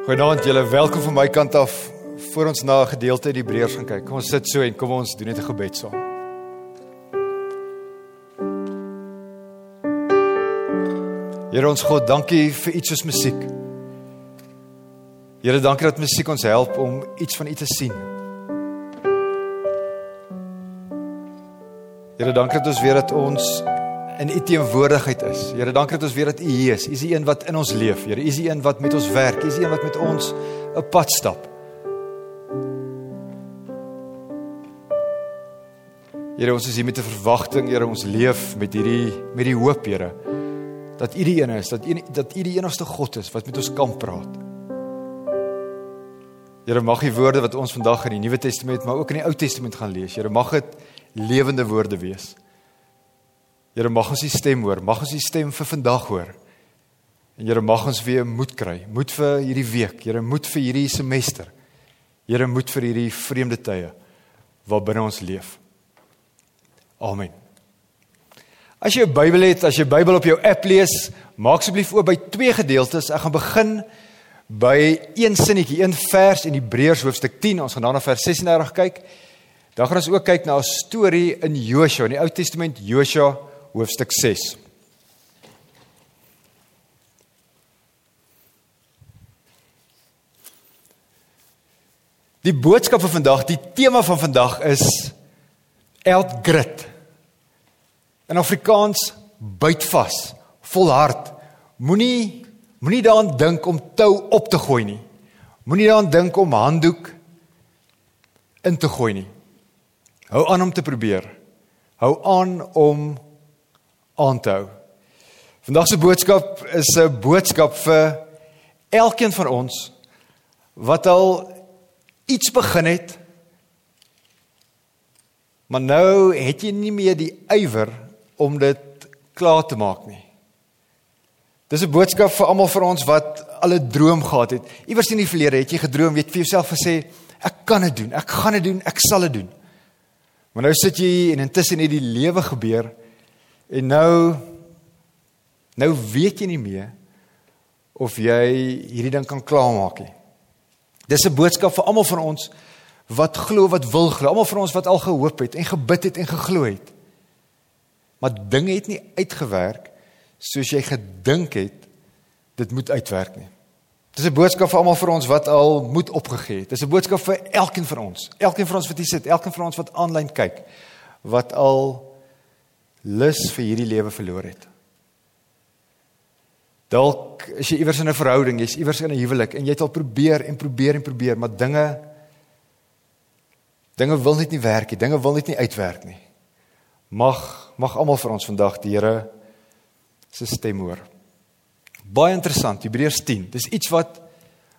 Goeienaand julle, welkom van my kant af. Voor ons na 'n gedeelte uit Hebreërs gaan kyk. Kom ons sit so en kom ons doen net 'n gebed saam. Here ons God, dankie vir iets soos musiek. Here, dankie dat musiek ons help om iets van U te sien. Here, dankie dat ons weet dat ons in u teenwoordigheid is. Here, dankie dat ons weet dat u hier is. U is die een wat in ons leef. Here, u is die een wat met ons werk. U is die een wat met ons 'n pad stap. Here, ons is hier met 'n verwagting, Here, ons leef met hierdie met die hoop, Here, dat u die een is, dat u dat u die enigste God is wat met ons kan praat. Here, mag die woorde wat ons vandag in die Nuwe Testament, maar ook in die Ou Testament gaan lees, Here, mag dit lewende woorde wees. Here mag ons die stem hoor, mag ons die stem vir vandag hoor. En Here mag ons weer moed kry, moed vir hierdie week, Here moed vir hierdie semester. Here moed vir hierdie vreemde tye waar binne ons leef. Amen. As jy 'n Bybel het, as jy Bybel op jou app lees, maak asseblief oop by twee gedeeltes. Ek gaan begin by een sinnetjie, een vers in Hebreërs hoofstuk 10. Ons gaan daarna vers 36 kyk. Dan gaan ons ook kyk na 'n storie in Josua, in die Ou Testament, Josua hoofstuk 6. Die boodskap van vandag, die tema van vandag is eld grit. In Afrikaans byt vas, volhard. Moenie moenie daaraan dink om tou op te gooi nie. Moenie daaraan dink om handdoek in te gooi nie. Hou aan om te probeer. Hou aan om aan te hou. Vandag se boodskap is 'n boodskap vir elkeen van ons wat al iets begin het. Maar nou het jy nie meer die ywer om dit klaar te maak nie. Dis 'n boodskap vir almal van ons wat al 'n droom gehad het. Iewers in die verlede het jy gedroom, weet vir jouself gesê, ek kan dit doen, ek gaan dit doen, ek sal dit doen. Maar nou sit jy en intussen het die lewe gebeur En nou nou weet jy nie meer of jy hierdie ding kan klaarmaak nie. Dis 'n boodskap vir almal van ons wat glo wat wil glo, almal van ons wat al gehoop het en gebid het en geglo het. Maar dinge het nie uitgewerk soos jy gedink het dit moet uitwerk nie. Dis 'n boodskap vir almal van ons wat al moed opgegee het. Dis 'n boodskap vir elkeen van ons. Elkeen van ons wat hier sit, elkeen van ons wat aanlyn kyk, wat al lus vir hierdie lewe verloor het. Dalk is jy iewers in 'n verhouding, jy's iewers in 'n huwelik en jy het al probeer en probeer en probeer, maar dinge dinge wil net nie werk nie, dinge wil net nie uitwerk nie. Mag mag almal vir ons vandag die Here se stem hoor. Baie interessant, Hebreërs 10. Dis iets wat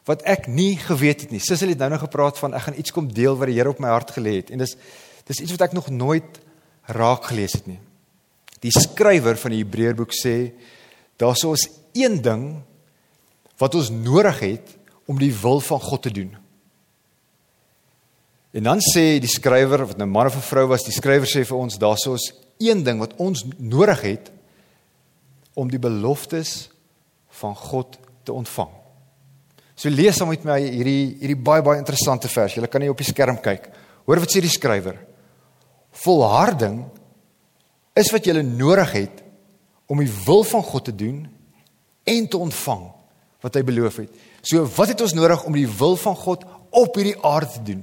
wat ek nie geweet het nie. Sissel het nou nog gepraat van ek gaan iets kom deel wat die Here op my hart gelê het en dis dis iets wat ek nog nooit raak gelees het nie. Die skrywer van die Hebreërboek sê daar's ons een ding wat ons nodig het om die wil van God te doen. En dan sê die skrywer wat nou man of vrou was, die skrywer sê vir ons daar's ons een ding wat ons nodig het om die beloftes van God te ontvang. So lees dan met my hierdie hierdie baie baie interessante vers. Jy kan nie op die skerm kyk. Hoor wat sê die skrywer? Volharding is wat jy nodig het om die wil van God te doen en te ontvang wat hy beloof het. So wat het ons nodig om die wil van God op hierdie aarde te doen?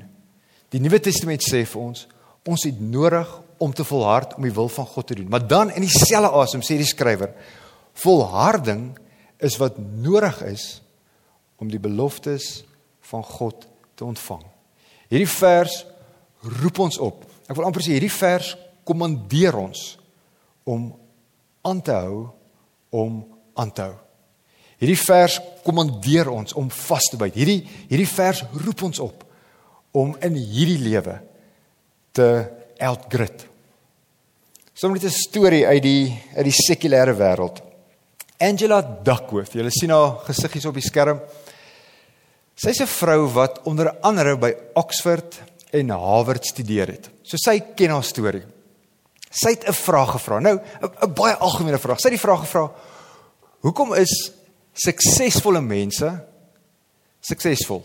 Die Nuwe Testament sê vir ons, ons het nodig om te volhard om die wil van God te doen. Maar dan in dieselfde asem sê die skrywer, volharding is wat nodig is om die beloftes van God te ontvang. Hierdie vers roep ons op. Ek wil amper sê hierdie vers kommandeer ons om aan te hou om aan te hou. Hierdie vers kommandeer ons om vas te byt. Hierdie hierdie vers roep ons op om in hierdie lewe te outgrit. Sommige 'n storie uit die uit die sekulêre wêreld. Angela Duckworth, jy sien haar gesiggies op die skerm. Sy's 'n vrou wat onder andere by Oxford en Harvard studeer het. So sy ken haar storie. Sy het 'n vraag gevra. Nou, 'n baie algemene vraag. Sy het die vraag gevra: Hoekom is suksesvolle mense suksesvol.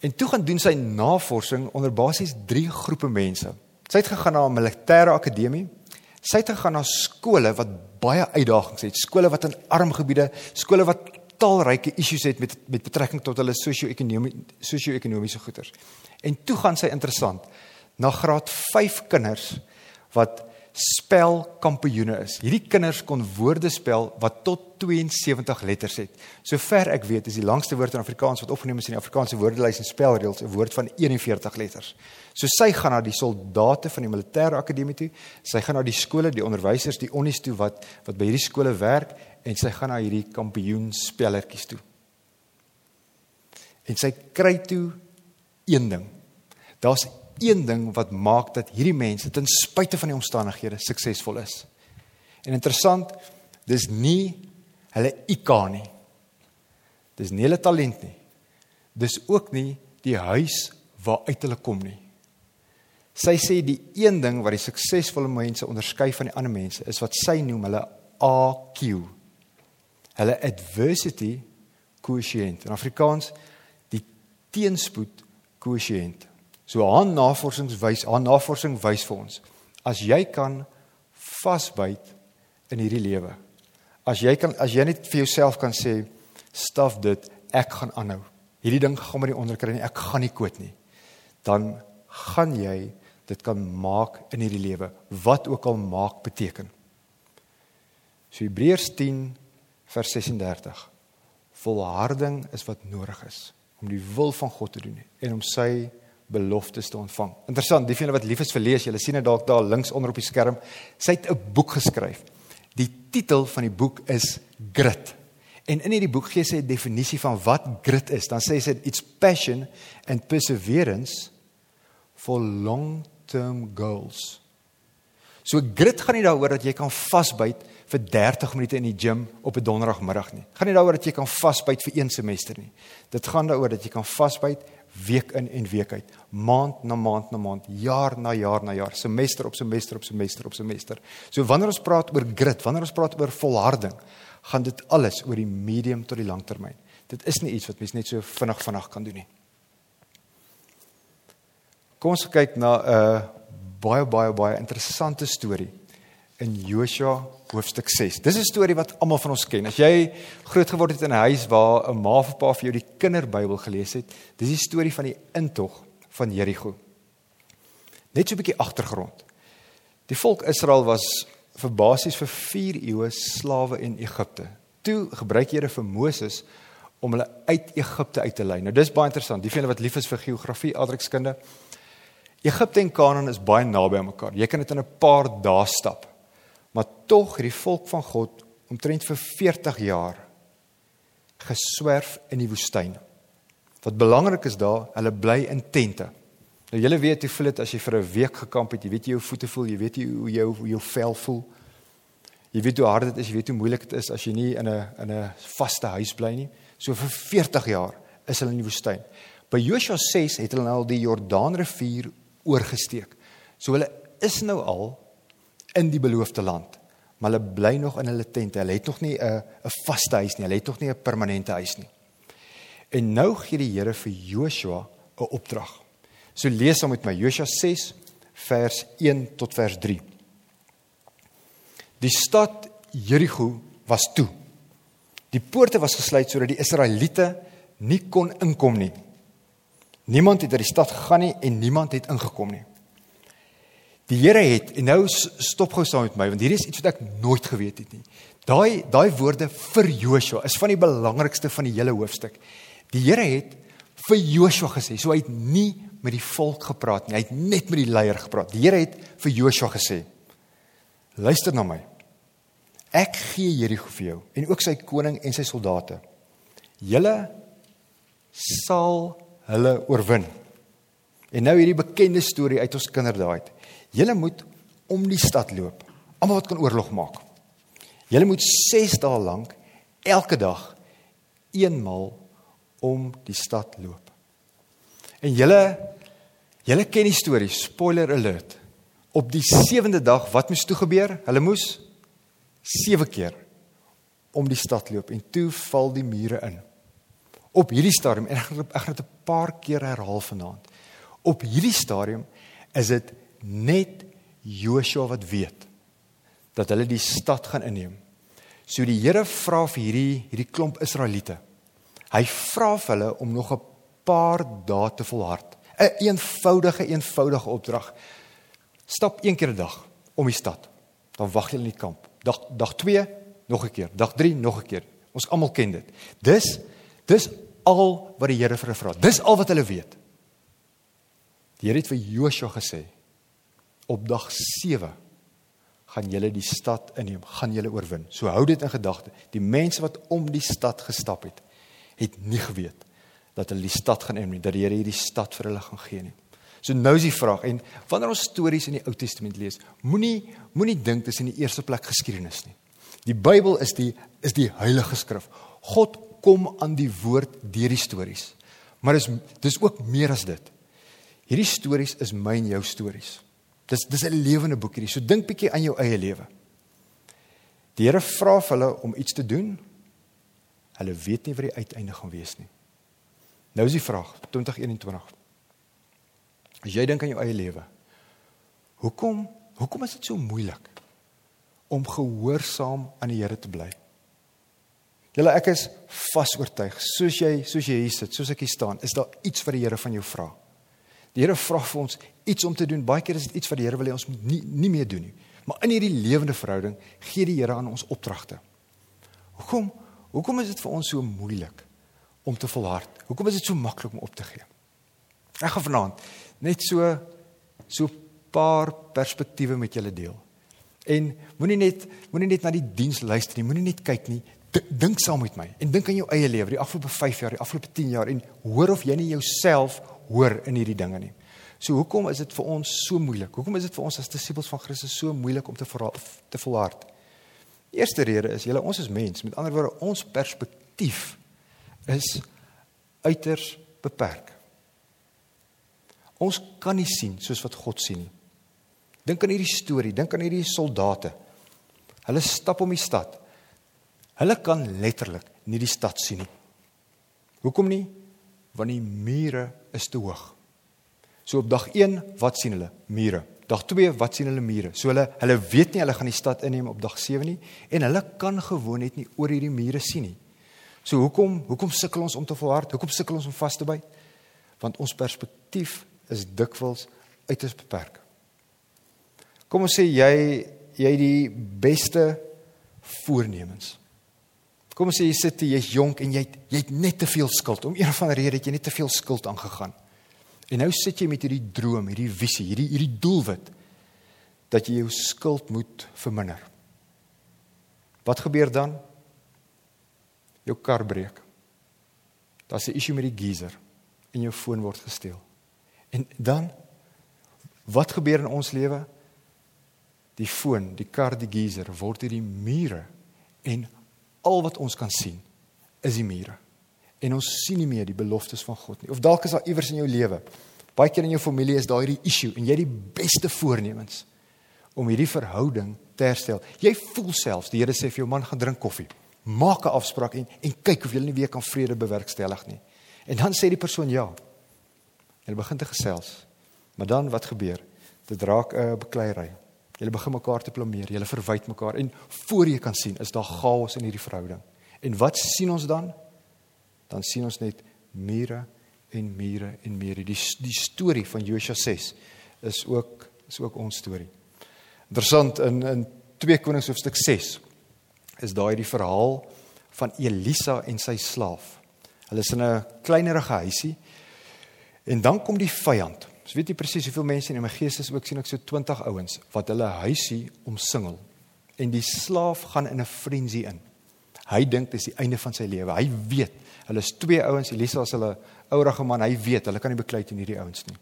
En toe gaan doen sy navorsing onder basies 3 groepe mense. Sy het gegaan na 'n militêre akademie. Sy het gegaan na skole wat baie uitdagings het, skole wat in arm gebiede, skole wat talryke issues het met met betrekking tot hulle sosio-ekonomiese sosio-ekonomiese goeders. En toe gaan sy interessant na graad 5 kinders wat spelkampioene is. Hierdie kinders kon woorde spel wat tot 72 letters het. Sover ek weet, is die langste woord in Afrikaans wat opgeneem is in die Afrikaanse woordelys en spelreëls 'n woord van 41 letters. So sy gaan na die soldate van die militêre akademie toe. Sy gaan na die skole, die onderwysers, die onnies toe wat wat by hierdie skole werk en sy gaan na hierdie kampioen spelletjies toe. En sy kry toe een ding. Daar's een ding wat maak dat hierdie mense ten spyte van die omstandighede suksesvol is. En interessant, dis nie hulle IQ nie. Dis nie hulle talent nie. Dis ook nie die huis waaruit hulle kom nie. Sy sê die een ding wat die suksesvolle mense onderskei van die ander mense is wat sy noem hulle AQ. Hulle adversity quotient. In Afrikaans die teenspoed quotient. So haar navorsing wys, haar navorsing wys vir ons as jy kan vasbyt in hierdie lewe. As jy kan as jy net vir jouself kan sê staf dit, ek gaan aanhou. Hierdie ding gaan maar nie onderkry nie, ek gaan nie koot nie. Dan gaan jy dit kan maak in hierdie lewe, wat ook al maak beteken. So Hebreërs 10 vers 36. Volharding is wat nodig is om die wil van God te doen en om sy beloftes te ontvang. Interessant, die van wat lief is vir lees, julle sien dit dalk daar links onder op die skerm. Sy het 'n boek geskryf. Die titel van die boek is Grit. En in hierdie boek gee sy 'n definisie van wat grit is. Dan sê sy it's passion and perseverance for long-term goals. So grit gaan nie daaroor dat jy kan vasbyt vir 30 minute in die gym op 'n donderdagmiddag nie. Gaan nie daaroor dat jy kan vasbyt vir een semester nie. Dit gaan daaroor dat jy kan vasbyt week in en week uit, maand na maand na maand, jaar na jaar na jaar, semester op semester op semester op semester. So wanneer ons praat oor grit, wanneer ons praat oor volharding, gaan dit alles oor die medium tot die langtermyn. Dit is nie iets wat mens net so vinnig vinnig kan doen nie. Kom ons kyk na 'n uh, baie baie baie interessante storie in Joshua hoofstuk 6. Dis 'n storie wat almal van ons ken. As jy groot geword het in 'n huis waar 'n ma of pa vir jou die kinderbybel gelees het, dis die storie van die intog van Jerigo. Net so 'n bietjie agtergrond. Die volk Israel was vir basies vir 4 eeue slawe in Egipte. Toe gebruik Here vir Moses om hulle uit Egipte uit te lei. Nou dis baie interessant. Die van julle wat lief is vir geografie, aardrykskunde. Egipte en Kanaan is baie naby aan mekaar. Jy kan dit in 'n paar dae stap. Maar tog het die volk van God omtrent vir 40 jaar geswerf in die woestyn. Wat belangrik is daar, hulle bly in tente. Nou julle weet hoe voel dit as jy vir 'n week gekamp het, jy weet jy hoe voete voel, jy weet jy hoe jou hoe jou vel voel. Jy weet hoe hard dit is, jy weet hoe moeilik dit is as jy nie in 'n in 'n vaste huis bly nie. So vir 40 jaar is hulle in die woestyn. By Joshua 6 het hulle nou al die Jordaanrivier oorgesteek. So hulle is nou al in die beloofde land. Maar hulle bly nog in hulle tente. Hulle het nog nie 'n 'n vaste huis nie. Hulle het nog nie 'n permanente huis nie. En nou gee die Here vir Joshua 'n opdrag. So lees hom met my Joshua 6 vers 1 tot vers 3. Die stad Jerigo was toe. Die poorte was gesluit sodat die Israeliete nie kon inkom nie. Niemand het uit die stad gegaan nie en niemand het ingekom nie. Die Here het en nou stop gou saam met my want hier is iets wat ek nooit geweet het nie. Daai daai woorde vir Joshua is van die belangrikste van die hele hoofstuk. Die Here het vir Joshua gesê, so hy het nie met die volk gepraat nie, hy het net met die leier gepraat. Die Here het vir Joshua gesê: Luister na my. Ek gee Jerigo vir jou en ook sy koning en sy soldate. Julle sal hulle oorwin. En nou hierdie bekende storie uit ons kinderdae uit. Julle moet om die stad loop. Almal wat kan oorlog maak. Julle moet 6 dae lank elke dag eenmal om die stad loop. En julle julle ken die storie, spoiler alert. Op die 7de dag wat moes toe gebeur? Hulle moes 7 keer om die stad loop en toe val die mure in. Op hierdie stadium en ek gaan dit 'n paar keer herhaal vanaand. Op hierdie stadium is dit net Joshua wat weet dat hulle die stad gaan inneem. So die Here vra vir hierdie hierdie klomp Israeliete. Hy vra vir hulle om nog 'n paar dae te volhard. 'n een Eenvoudige, eenvoudige opdrag. Stap een keer 'n dag om die stad. Dan wag jy in die kamp. Dag dag 2 nog 'n keer, dag 3 nog 'n keer. Ons almal ken dit. Dis dis al wat die Here vir hulle vra. Dis al wat hulle weet. Die Here het vir Joshua gesê op dag 7 gaan julle die stad inneem, gaan julle oorwin. So hou dit in gedagte. Die mense wat om die stad gestap het, het nie geweet dat hulle die stad gaan inneem dat die Here hierdie stad vir hulle gaan gee nie. So nou is die vraag en wanneer ons stories in die Ou Testament lees, moenie moenie dink dis in die eerste plek geskiedenis nie. Die Bybel is die is die heilige skrif. God kom aan die woord deur die stories. Maar dis dis ook meer as dit. Hierdie stories is my en jou stories. Dis dis 'n lewende boek hierdie. So dink bietjie aan jou eie lewe. Die Here vra vir hulle om iets te doen. Hulle weet nie wat die uiteinde gaan wees nie. Nou is die vraag 2021. As jy dink aan jou eie lewe. Hoekom hoekom is dit so moeilik om gehoorsaam aan die Here te bly? Julle ek is vas oortuig, soos jy soos jy hier sit, soos ek hier staan, is daar iets wat die Here van jou vra. Die Here vra vir ons iets om te doen. Baie keer is dit iets wat die Here wil hê ons moet nie nie meer doen nie. Maar in hierdie lewende verhouding gee die Here aan ons opdragte. Hoekom? Hoekom is dit vir ons so moeilik om te volhard? Hoekom is dit so maklik om op te gee? Ek gaan vanaand net so so 'n paar perspektiewe met julle deel. En moenie net moenie net na die diens luister nie, moenie net kyk nie. Dink saam met my en dink aan jou eie lewe, die afgelope 5 jaar, die afgelope 10 jaar en hoor of jy nie jouself hoor in hierdie dinge nie. So hoekom is dit vir ons so moeilik? Hoekom is dit vir ons as disippels van Christus so moeilik om te verhaal, te volhard? Die eerste rede is, julle ons is mens, met ander woorde, ons perspektief is uiters beperk. Ons kan nie sien soos wat God sien nie. Dink aan hierdie storie, dink aan hierdie soldate. Hulle stap om die stad. Hulle kan letterlik nie die stad sien nie. Hoekom nie? Want die mure is te hoog. So op dag 1, wat sien hulle? Mure. Dag 2, wat sien hulle? Mure. So hulle hulle weet nie hulle gaan die stad inneem op dag 7 nie en hulle kan gewoon net nie oor hierdie mure sien nie. So hoekom hoekom sukkel ons om te volhard? Hoekom sukkel ons om vas te byt? Want ons perspektief is dikwels uiters beperk. Kom ons sê jy jy die beste voornemens. Kom ons sê jy sit jy's jonk en jy jy het net te veel skuld. Om een of ander rede het jy net te veel skuld aangegaan. En nou sit jy met hierdie droom, hierdie visie, hierdie hierdie doelwit dat jy jou skuld moet verminder. Wat gebeur dan? Jou kar breek. Daar's 'n issue met die geyser en jou foon word gesteel. En dan wat gebeur in ons lewe? Die foon, die kar, die geyser word hierdie mure en al wat ons kan sien is die mure. En ons sien nie meer die beloftes van God nie. Of dalk is daar iewers in jou lewe, baie keer in jou familie is daar hierdie issue en jy het die beste voornemens om hierdie verhouding te herstel. Jy voel selfs die Here sê vir jou man gaan drink koffie. Maak 'n afspraak en en kyk of jy nie weer kan vrede bewerkstellig nie. En dan sê die persoon ja. Hulle begin te gesels. Maar dan wat gebeur? Dit raak 'n bekleierery. Julle begin mekaar te blameer, julle verwyd mekaar en voor jy kan sien is daar chaos in hierdie verhouding. En wat sien ons dan? Dan sien ons net mure en mure en mure. Die die storie van Josua 6 is ook is ook ons storie. Interessant in in 2 Konings hoofstuk 6 is daai die verhaal van Elisa en sy slaaf. Hulle is in 'n kleinerige huisie en dan kom die vyand Ons weet nie presies hoeveel mense in my gees is ook sien ek so 20 ouens wat hulle huisie omsingel en die slaaf gaan in 'n frenzy in. Hy dink dis die einde van sy lewe. Hy weet, hulle is twee ouens, Elisa is hulle ouerige man, hy weet hulle kan nie beklei teen hierdie ouens nie.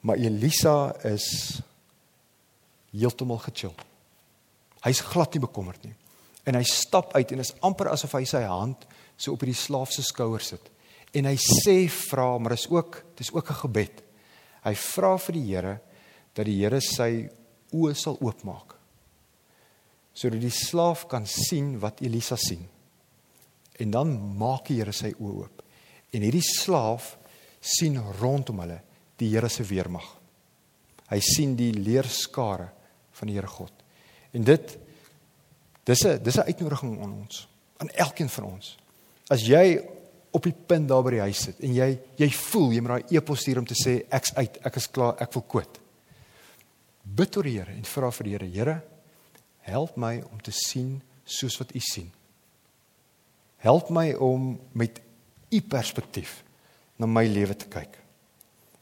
Maar Elisa is heeltemal gechill. Hy's glad nie bekommerd nie. En hy stap uit en is amper asof hy sy hand so op hierdie slaaf se skouer sit en hy sê vra maar is ook dis ook 'n gebed. Hy vra vir die Here dat die Here sy oë sal oopmaak sodat die slaaf kan sien wat Elisa sien. En dan maak die Here sy oë oop. En hierdie slaaf sien rondom hulle die Here se weermag. Hy sien die leerskare van die Here God. En dit dis 'n dis 'n uitnodiging aan ons, aan elkeen van ons. As jy op die punt daar by die huis sit en jy jy voel jy moet daai e-pos stuur om te sê ek's uit, ek is klaar, ek wil quit. Bid tot die Here en vra vir die Here, Here, help my om te sien soos wat U sien. Help my om met U perspektief na my lewe te kyk.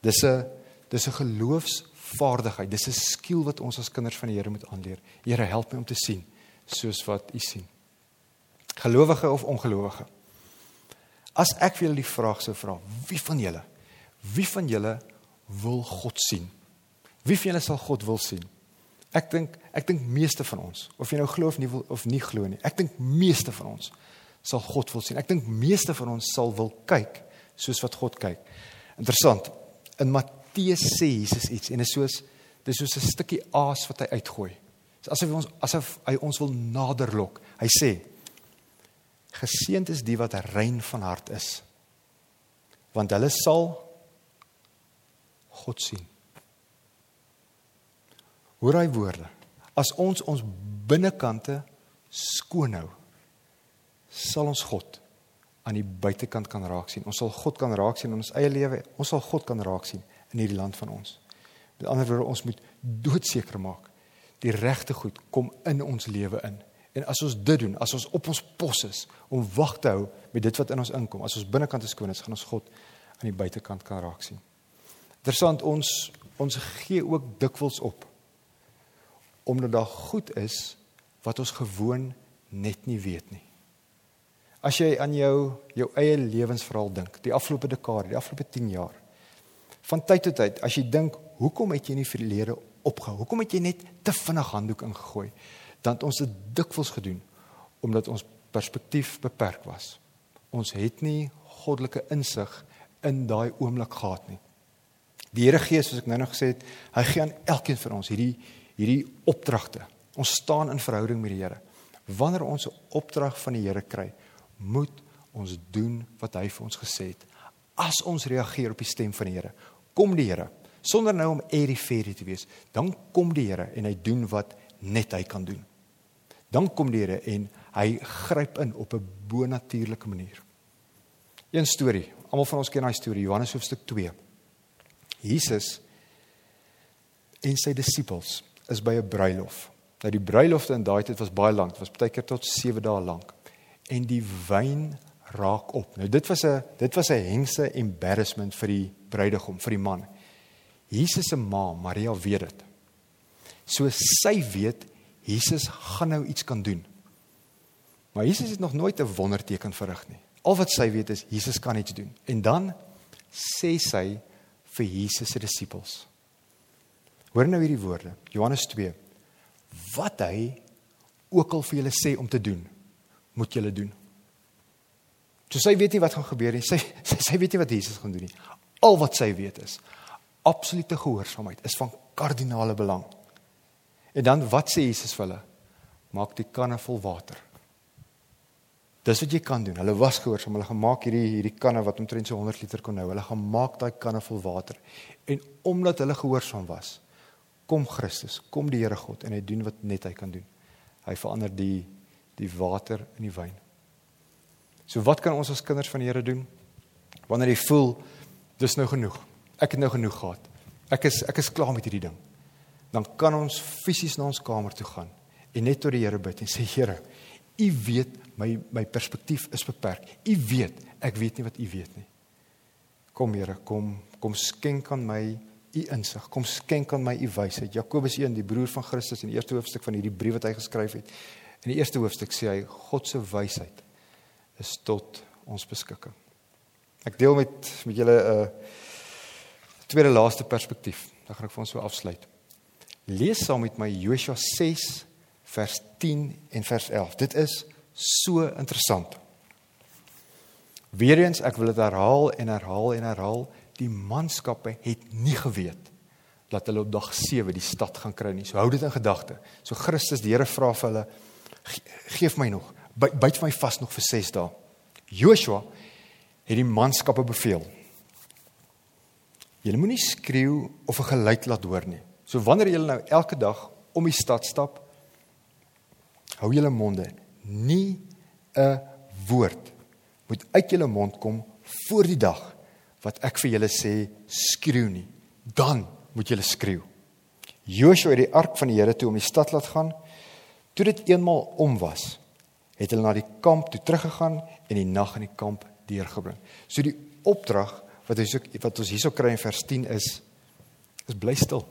Dis 'n dis 'n geloofsvaardigheid. Dis 'n skill wat ons as kinders van die Here moet aanleer. Here, help my om te sien soos wat U sien. Gelowige of ongelowige. As ek vir julle die vraag sou vra, wie van julle wie van julle wil God sien? Wie van julle sal God wil sien? Ek dink ek dink meeste van ons, of jy nou glo of nie wil of nie glo nie. Ek dink meeste van ons sal God wil sien. Ek dink meeste van ons sal wil kyk soos wat God kyk. Interessant. In Matteus sê Jesus iets en dit is soos dis soos 'n stukkie aas wat hy uitgooi. Dis asof hy ons asof hy ons wil naderlok. Hy sê: Geseënd is die wat rein van hart is, want hulle sal God sien. Hoor hy woorde. As ons ons binnekante skoon hou, sal ons God aan die buitekant kan raak sien. Ons sal God kan raak sien in ons eie lewe. Ons sal God kan raak sien in hierdie land van ons. Met ander woorde, ons moet doodseker maak die regte goed kom in ons lewe in. En as ons dit doen, as ons op ons pos is om wag te hou met dit wat in ons inkom, as ons binnekant is skoon, dan gaan ons God aan die buitekant kan raak sien. Interessant, ons ons gee ook dikwels op omdat daar goed is wat ons gewoon net nie weet nie. As jy aan jou jou eie lewensverhaal dink, die afgelope dekade, die afgelope 10 jaar. Van tyd tot tyd, as jy dink, hoekom het jy nie vir die lede opgehou? Hoekom het jy net te vinnig handdoek ingegooi? Dan het ons dit dikwels gedoen omdat ons perspektief beperk was. Ons het nie goddelike insig in daai oomblik gehad nie. Die Here Gees, soos ek nou nog gesê het, hy gee aan elkeen van ons hierdie hierdie opdragte. Ons staan in verhouding met die Here. Wanneer ons 'n opdrag van die Here kry, moet ons doen wat hy vir ons gesê het. As ons reageer op die stem van die Here, kom die Here sonder nou om airy fairy te wees, dan kom die Here en hy doen wat net hy kan doen. Dan kom die Here en hy gryp in op 'n bonatuurlike manier. Een storie, almal van ons ken daai storie, Johannes hoofstuk 2. Jesus en sy disippels is by 'n bruilof. Nou die bruilofte in daai tyd was baie lank, dit was baie keer tot 7 dae lank en die wyn raak op. Nou dit was 'n dit was 'n hengse embarrassment vir die bruidegom, vir die man. Jesus se ma, Maria weet dit. So sy weet Jesus gaan nou iets kan doen. Maar Jesus het nog nooit 'n wonderteken verrig nie. Al wat sy weet is Jesus kan iets doen. En dan sê sy vir Jesus se disippels. Hoor nou hierdie woorde. Johannes 2. Wat hy ook al vir julle sê om te doen, moet julle doen. So sy weet nie wat gaan gebeur nie. Sy sy, sy weet nie wat Jesus gaan doen nie. Al wat sy weet is absolute gehoorsaamheid is van kardinale belang. En dan wat sê Jesus vir hulle? Maak die kanne vol water. Dis wat jy kan doen. Hulle was gehoorsaam. Hulle gemaak hierdie hierdie kanne wat omtrent so 100 liter kon hou. Hulle gemaak daai kanne vol water. En omdat hulle gehoorsaam was, kom Christus, kom die Here God en hy doen wat net hy kan doen. Hy verander die die water in die wyn. So wat kan ons as kinders van die Here doen? Wanneer jy voel dis nou genoeg. Ek het nou genoeg gehad. Ek is ek is klaar met hierdie ding. Dan kan ons fisies na ons kamer toe gaan en net tot die Here bid en sê Here, U weet my my perspektief is beperk. U weet, ek weet nie wat U weet nie. Kom Here, kom kom skenk aan my u insig. Kom skenk aan my u wysheid. Jakobus 1, die broer van Christus in die eerste hoofstuk van hierdie brief wat hy geskryf het, In die eerste hoofstuk sê hy God se wysheid is tot ons beskikking. Ek deel met met julle 'n uh, tweede laaste perspektief. Dan gaan ek vir ons so afsluit. Lees saam met my Josua 6 vers 10 en vers 11. Dit is so interessant. Weereens ek wil dit herhaal en herhaal en herhaal. Die manskappe het nie geweet dat hulle op dag 7 die stad gaan kry nie. So hou dit in gedagte. So Christus die Here vra vir hulle geef my nog byt my vas nog vir 6 dae Joshua het die manskappe beveel. Julle moenie skreeu of 'n geluid laat hoor nie. So wanneer julle nou elke dag om die stad stap, hou julle monde. Nie 'n woord moet uit julle mond kom voor die dag wat ek vir julle sê skreeu nie. Dan moet julle skreeu. Joshua het die ark van die Here toe om die stad laat gaan. Toe dit eenmal om was, het hulle na die kamp toe teruggegaan en die nag in die kamp deurgebring. So die opdrag wat ons wat ons hierso kry in vers 10 is is bly stil.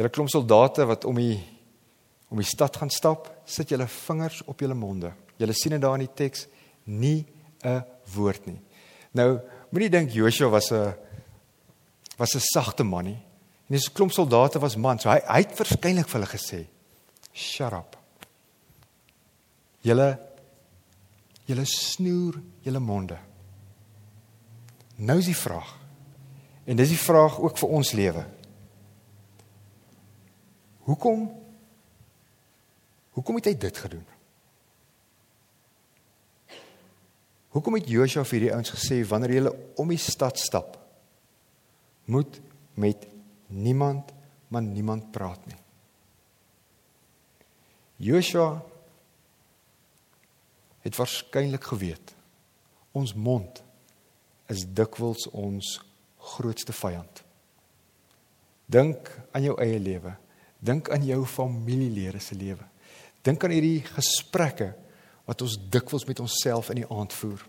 Julle klomp soldate wat om die om die stad gaan stap, sit julle vingers op julle monde. Julle sien dit daar in die teks, nie 'n woord nie. Nou, moenie dink Joshua was 'n was 'n sagte man nie. En dis 'n klomp soldate was man, so hy hy het verskeidelik vir hulle gesê: "Shut up." Julle julle snoer julle monde. Nou is die vraag. En dis die vraag ook vir ons lewe. Hoekom Hoekom het hy dit gedoen? Hoekom het Joshua vir hierdie ouens gesê wanneer julle om die stad stap moet met niemand maar niemand praat nie. Joshua het waarskynlik geweet ons mond is dikwels ons grootste vyand. Dink aan jou eie lewe. Dink aan jou familielede se lewe. Dink aan hierdie gesprekke wat ons dikwels met onsself in die aand voer.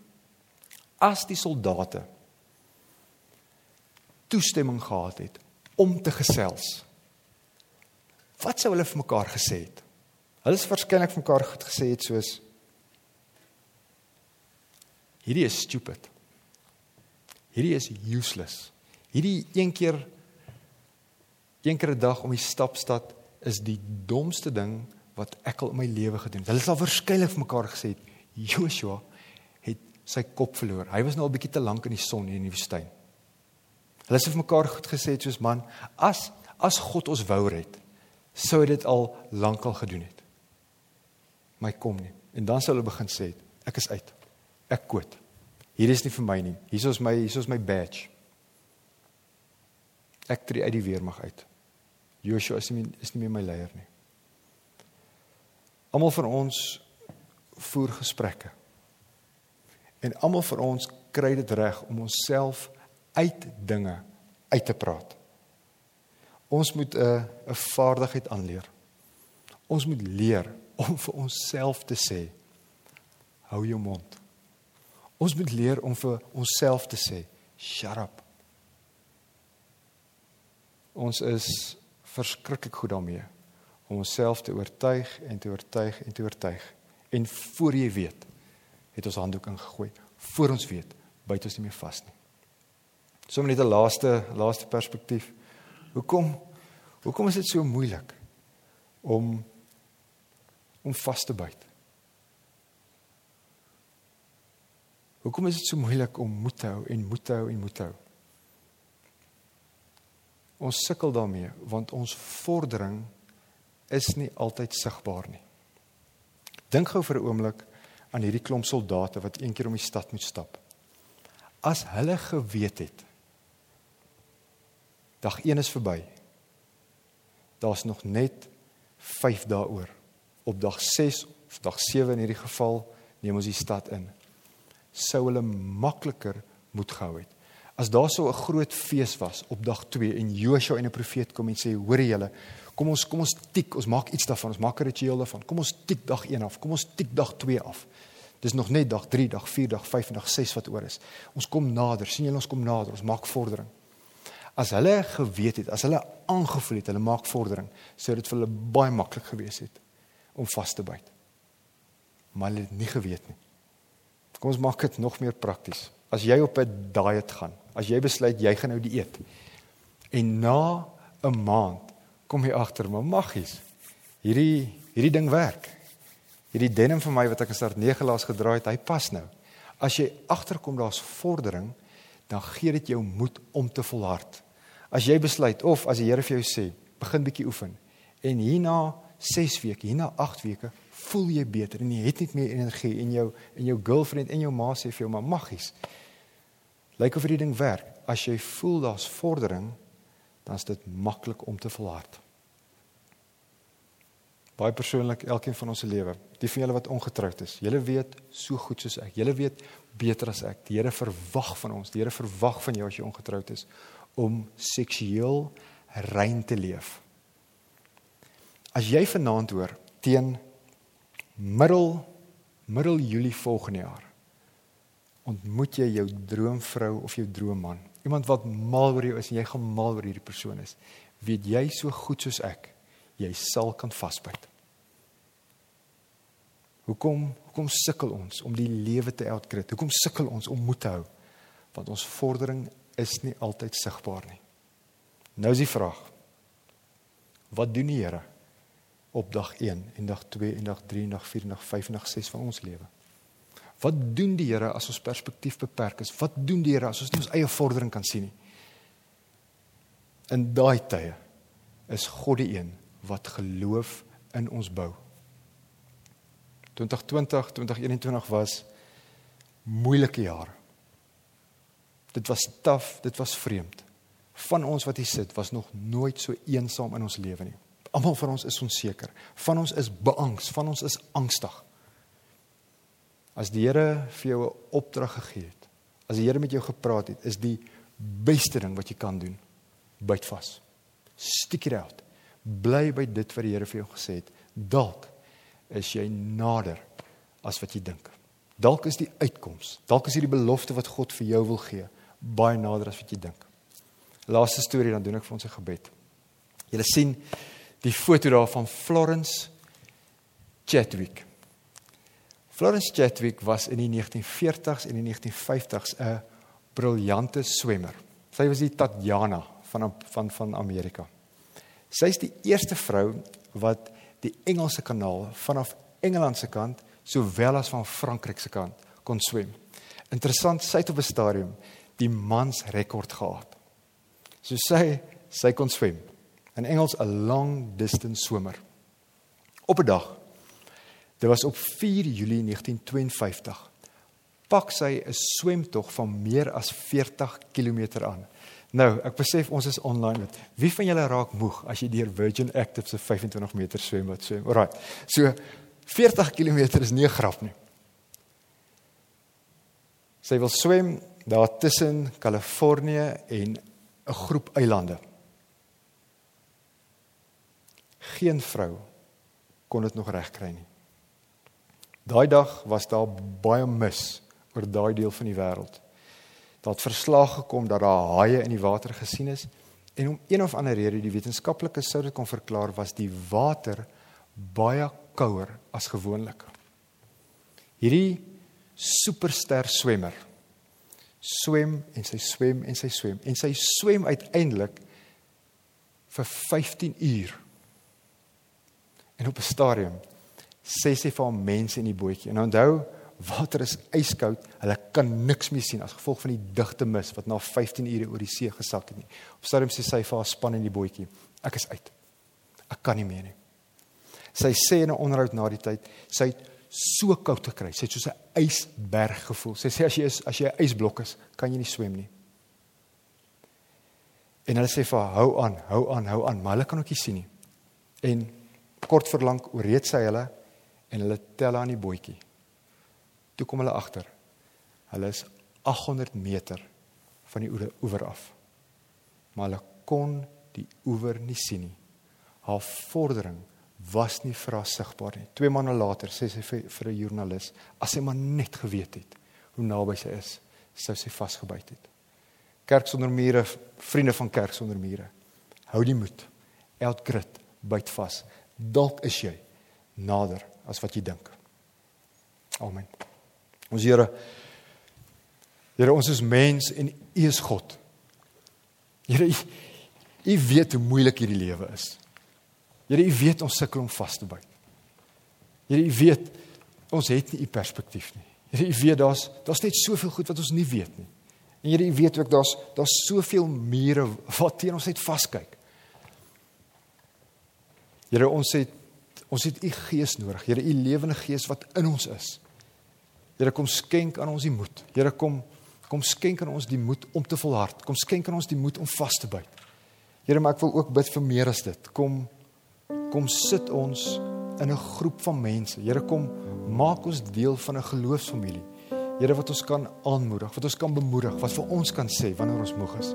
As die soldate toestemming gehad het om te gesels. Wat sou hulle vir mekaar gesê het? Hulle is waarskynlik vir mekaar goed gesê het soos Hierdie is stupid. Hierdie is useless. Hierdie een keer een keer 'n dag om die stapstad is die domste ding wat ek al in my lewe gedoen het. Hulle sal waarskynlik vir mekaar gesê het Joshua het sy kop verloor. Hy was nou al bietjie te lank in die son hier in die woestyn. Hulle het vir mekaar goed gesê soos man, as as God ons wou red, sou hy dit al lankal gedoen het. My kom nie. En dan sou hulle begin sê, ek is uit. Ek koot. Hier is nie vir my nie. Hier is my hier is my badge. Ek tree uit die weermag uit. Joshua is nie is nie meer my leier nie. Almal van ons voer gesprekke. En almal van ons kry dit reg om onsself uit dinge uit te praat. Ons moet 'n 'n vaardigheid aanleer. Ons moet leer om vir onsself te sê hou jou mond. Ons moet leer om vir onsself te sê shut up. Ons is verskriklik goed daarmee om onsself te oortuig en te oortuig en te oortuig. En voor jy weet, het ons handdoek ingegooi. Voor ons weet, byt ons nie meer vas nie. Sommige net 'n laaste laaste perspektief. Hoekom hoekom is dit so moeilik om om vas te byt? Hoekom is dit so moeilik om moed te hou en moed te hou en moed te hou? Ons sukkel daarmee want ons vordering is nie altyd sigbaar nie. Dink gou vir 'n oomblik aan hierdie klomp soldate wat eendag om die stad moet stap. As hulle geweet het Dag 1 is verby. Daar's nog net 5 dae oor. Op dag 6 of dag 7 in hierdie geval neem ons die stad in. Sou hulle makliker moet gehou het. As daar so 'n groot fees was op dag 2 en Joshua en 'n profeet kom en sê hoor julle kom ons kom ons tik ons maak iets daarvan ons maak 'n ritueel daarvan kom ons tik dag 1 af kom ons tik dag 2 af dis nog net dag 3 dag 4 dag 5 en dag 6 wat oor is ons kom nader sien julle ons kom nader ons maak vordering As hulle geweet het, as hulle aangevoel het hulle maak vordering, sou dit vir hulle baie maklik gewees het om vas te byt. Maar hulle het nie geweet nie. Kom ons maak dit nog meer prakties. As jy op 'n diet gaan, as jy besluit jy gaan nou dieet en na 'n maand kom jy agter, maar maggies. Hierdie hierdie ding werk. Hierdie denim vir my wat ek gister 9 laas gedra het, hy pas nou. As jy agterkom daar's vordering, dan gee dit jou moed om te volhard. As jy besluit of as die Here vir jou sê, begin bietjie oefen en hierna 6 weke, hierna 8 weke voel jy beter en jy het net meer energie en jou en jou girlfriend en jou ma sê vir jou maar maggies. Lyk of hierdie ding werk. As jy voel daar's vordering, dan is dit maklik om te volhard. Baie persoonlik, elkeen van ons se lewe, die van julle wat ongetroud is, julle weet so goed soos ek. Julle weet beter as ek. Die Here verwag van ons, die Here verwag van jou as jy ongetroud is om seksueel rein te leef. As jy vanaand hoor teen middel middel Julie volgende jaar ontmoet jy jou droomvrou of jou droomman. Iemand wat mal oor jou is en jy gaan mal oor hierdie persoon is. Weet jy so goed soos ek, jy sal kan vasbyt. Hoekom hoekom sukkel ons om die lewe te outgrit? Hoekom sukkel ons om moed te hou? Want ons vordering is nie altyd sigbaar nie. Nou is die vraag: Wat doen die Here op dag 1 en dag 2 en dag 3 en dag 4 en dag 5 en dag 6 van ons lewe? Wat doen die Here as ons perspektief beperk is? Wat doen die Here as ons nie ons eie vordering kan sien nie? In daai tye is God die een wat geloof in ons bou. 2020, 2021 was moeilike jare. Dit was taaf, dit was vreemd. Van ons wat hier sit was nog nooit so eensaam in ons lewe nie. Almal van ons is onseker. Van ons is beangs, van ons is angstig. As die Here vir jou 'n opdrag gegee het, as die Here met jou gepraat het, is die beste ding wat jy kan doen, byt vas. Stick it out. Bly by dit wat die Here vir jou gesê het. Dalk is jy nader as wat jy dink. Dalk is die uitkoms, dalk is hierdie belofte wat God vir jou wil gee, baie nader as wat jy dink. Laaste storie dan doen ek vir ons 'n gebed. Julle sien die foto daar van Florence Chadwick. Florence Chadwick was in die 1940s en die 1950s 'n briljante swemmer. Sy was die Tatjana van van van Amerika. Sy is die eerste vrou wat die Engelse kanaal vanaf Engeland se kant sowel as van Frankryk se kant kon swem. Interessant, sy het op 'n stadium die mans rekord gehad. So sy sy kon swem. In Engels 'n long distance swimmer. Op 'n dag. Dit was op 4 Julie 1952. Pak sy 'n swemtog van meer as 40 km aan. Nou, ek besef ons is online met. Wie van julle raak moeg as jy deur Virgin Active se 25 meter swembad swem? Alraai. So 40 km is nie 'n grap nie. Sy wil swem daar tussen Kalifornië en 'n groep eilande. Geen vrou kon dit nog regkry nie. Daai dag was daar baie mis oor daai deel van die wêreld. Daar het verslag gekom dat daar haie in die water gesien is en om een of ander rede die wetenskaplikes sou dit kon verklaar was die water baie kouer as gewoonlik. Hierdie superster swemmer swem en sy swem en sy swem en sy swem uiteindelik vir 15 uur. En op 'n stadium sê sy vir haar mense in die bootjie. En onthou, water is yskoud. Hulle kan niks meer sien as gevolg van die digte mis wat na 15 ure oor die see gesak het nie. Op stadium sê sy vir haar span in die bootjie: "Ek is uit. Ek kan nie meer nie." Sy sê in 'n onderhoud na die tyd, sy het so koud gekry. Sy het soos 'n ysberg gevoel. Sy sê as jy is as jy 'n ysblok is, kan jy nie swem nie. En hulle sê vir haar, hou aan, hou aan, hou aan, maar hulle kan ook nie sien nie. En kort verlang ooreed sy hulle en hulle tel aan die bootjie. Toe kom hulle agter. Hulle is 800 meter van die oewer af. Maar hulle kon die oewer nie sien nie. Haar vordering was nie vir haar sigbaar nie. Twee maande later sê sy vir, vir 'n joernalis, as sy maar net geweet het hoe naby sy is, sou sy vasgebyt het. Kerk sonder mure, vriende van kerk sonder mure. Hou die moed. Elk grit byt vas. Dalk is jy nader as wat jy dink. Amen. Ons Here Here, ons is mens en U is God. Here, U weet hoe moeilik hierdie lewe is. Here, U weet ons sukkel om vas te byt. Here, U weet ons het nie U perspektief nie. Here, U weet daar's daar's net soveel goed wat ons nie weet nie. En Here, U weet ook daar's daar's soveel mure wat teen ons net vaskyk. Here, ons het Ons het u gees nodig. Here, u lewende gees wat in ons is. Here, kom skenk aan ons die moed. Here, kom kom skenk aan ons die moed om te volhard. Kom skenk aan ons die moed om vas te byt. Here, maar ek wil ook bid vir meer as dit. Kom kom sit ons in 'n groep van mense. Here, kom maak ons deel van 'n geloofsfamilie. Here wat ons kan aanmoedig, wat ons kan bemoedig, wat vir ons kan sê wanneer ons moeg is.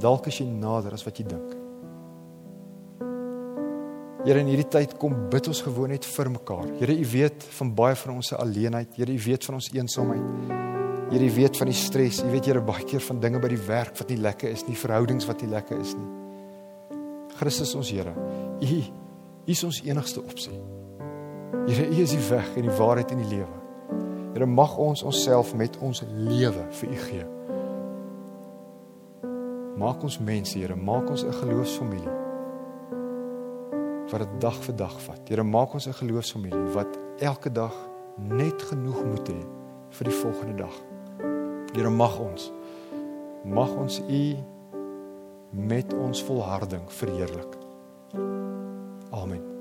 Dalk is jy nader as wat jy dink. Here in hierdie tyd kom bid ons gewoon net vir mekaar. Here u weet van baie van ons se alleenheid. Here u weet van ons eensaamheid. Here u weet van die stres. U weet Here baie keer van dinge by die werk wat nie lekker is nie, verhoudings wat nie lekker is nie. Christus ons Here. U is ons enigste opsie. Here u is die weg en die waarheid en die lewe. Here mag ons onsself met ons lewe vir u gee. Maak ons mense, Here, maak ons 'n geloofsfamilie wat dit dag vir dag vat. Here, maak ons 'n geloofsfamilie wat elke dag net genoeg moet hê vir die volgende dag. Here, mag ons mag ons U met ons volharding verheerlik. Amen.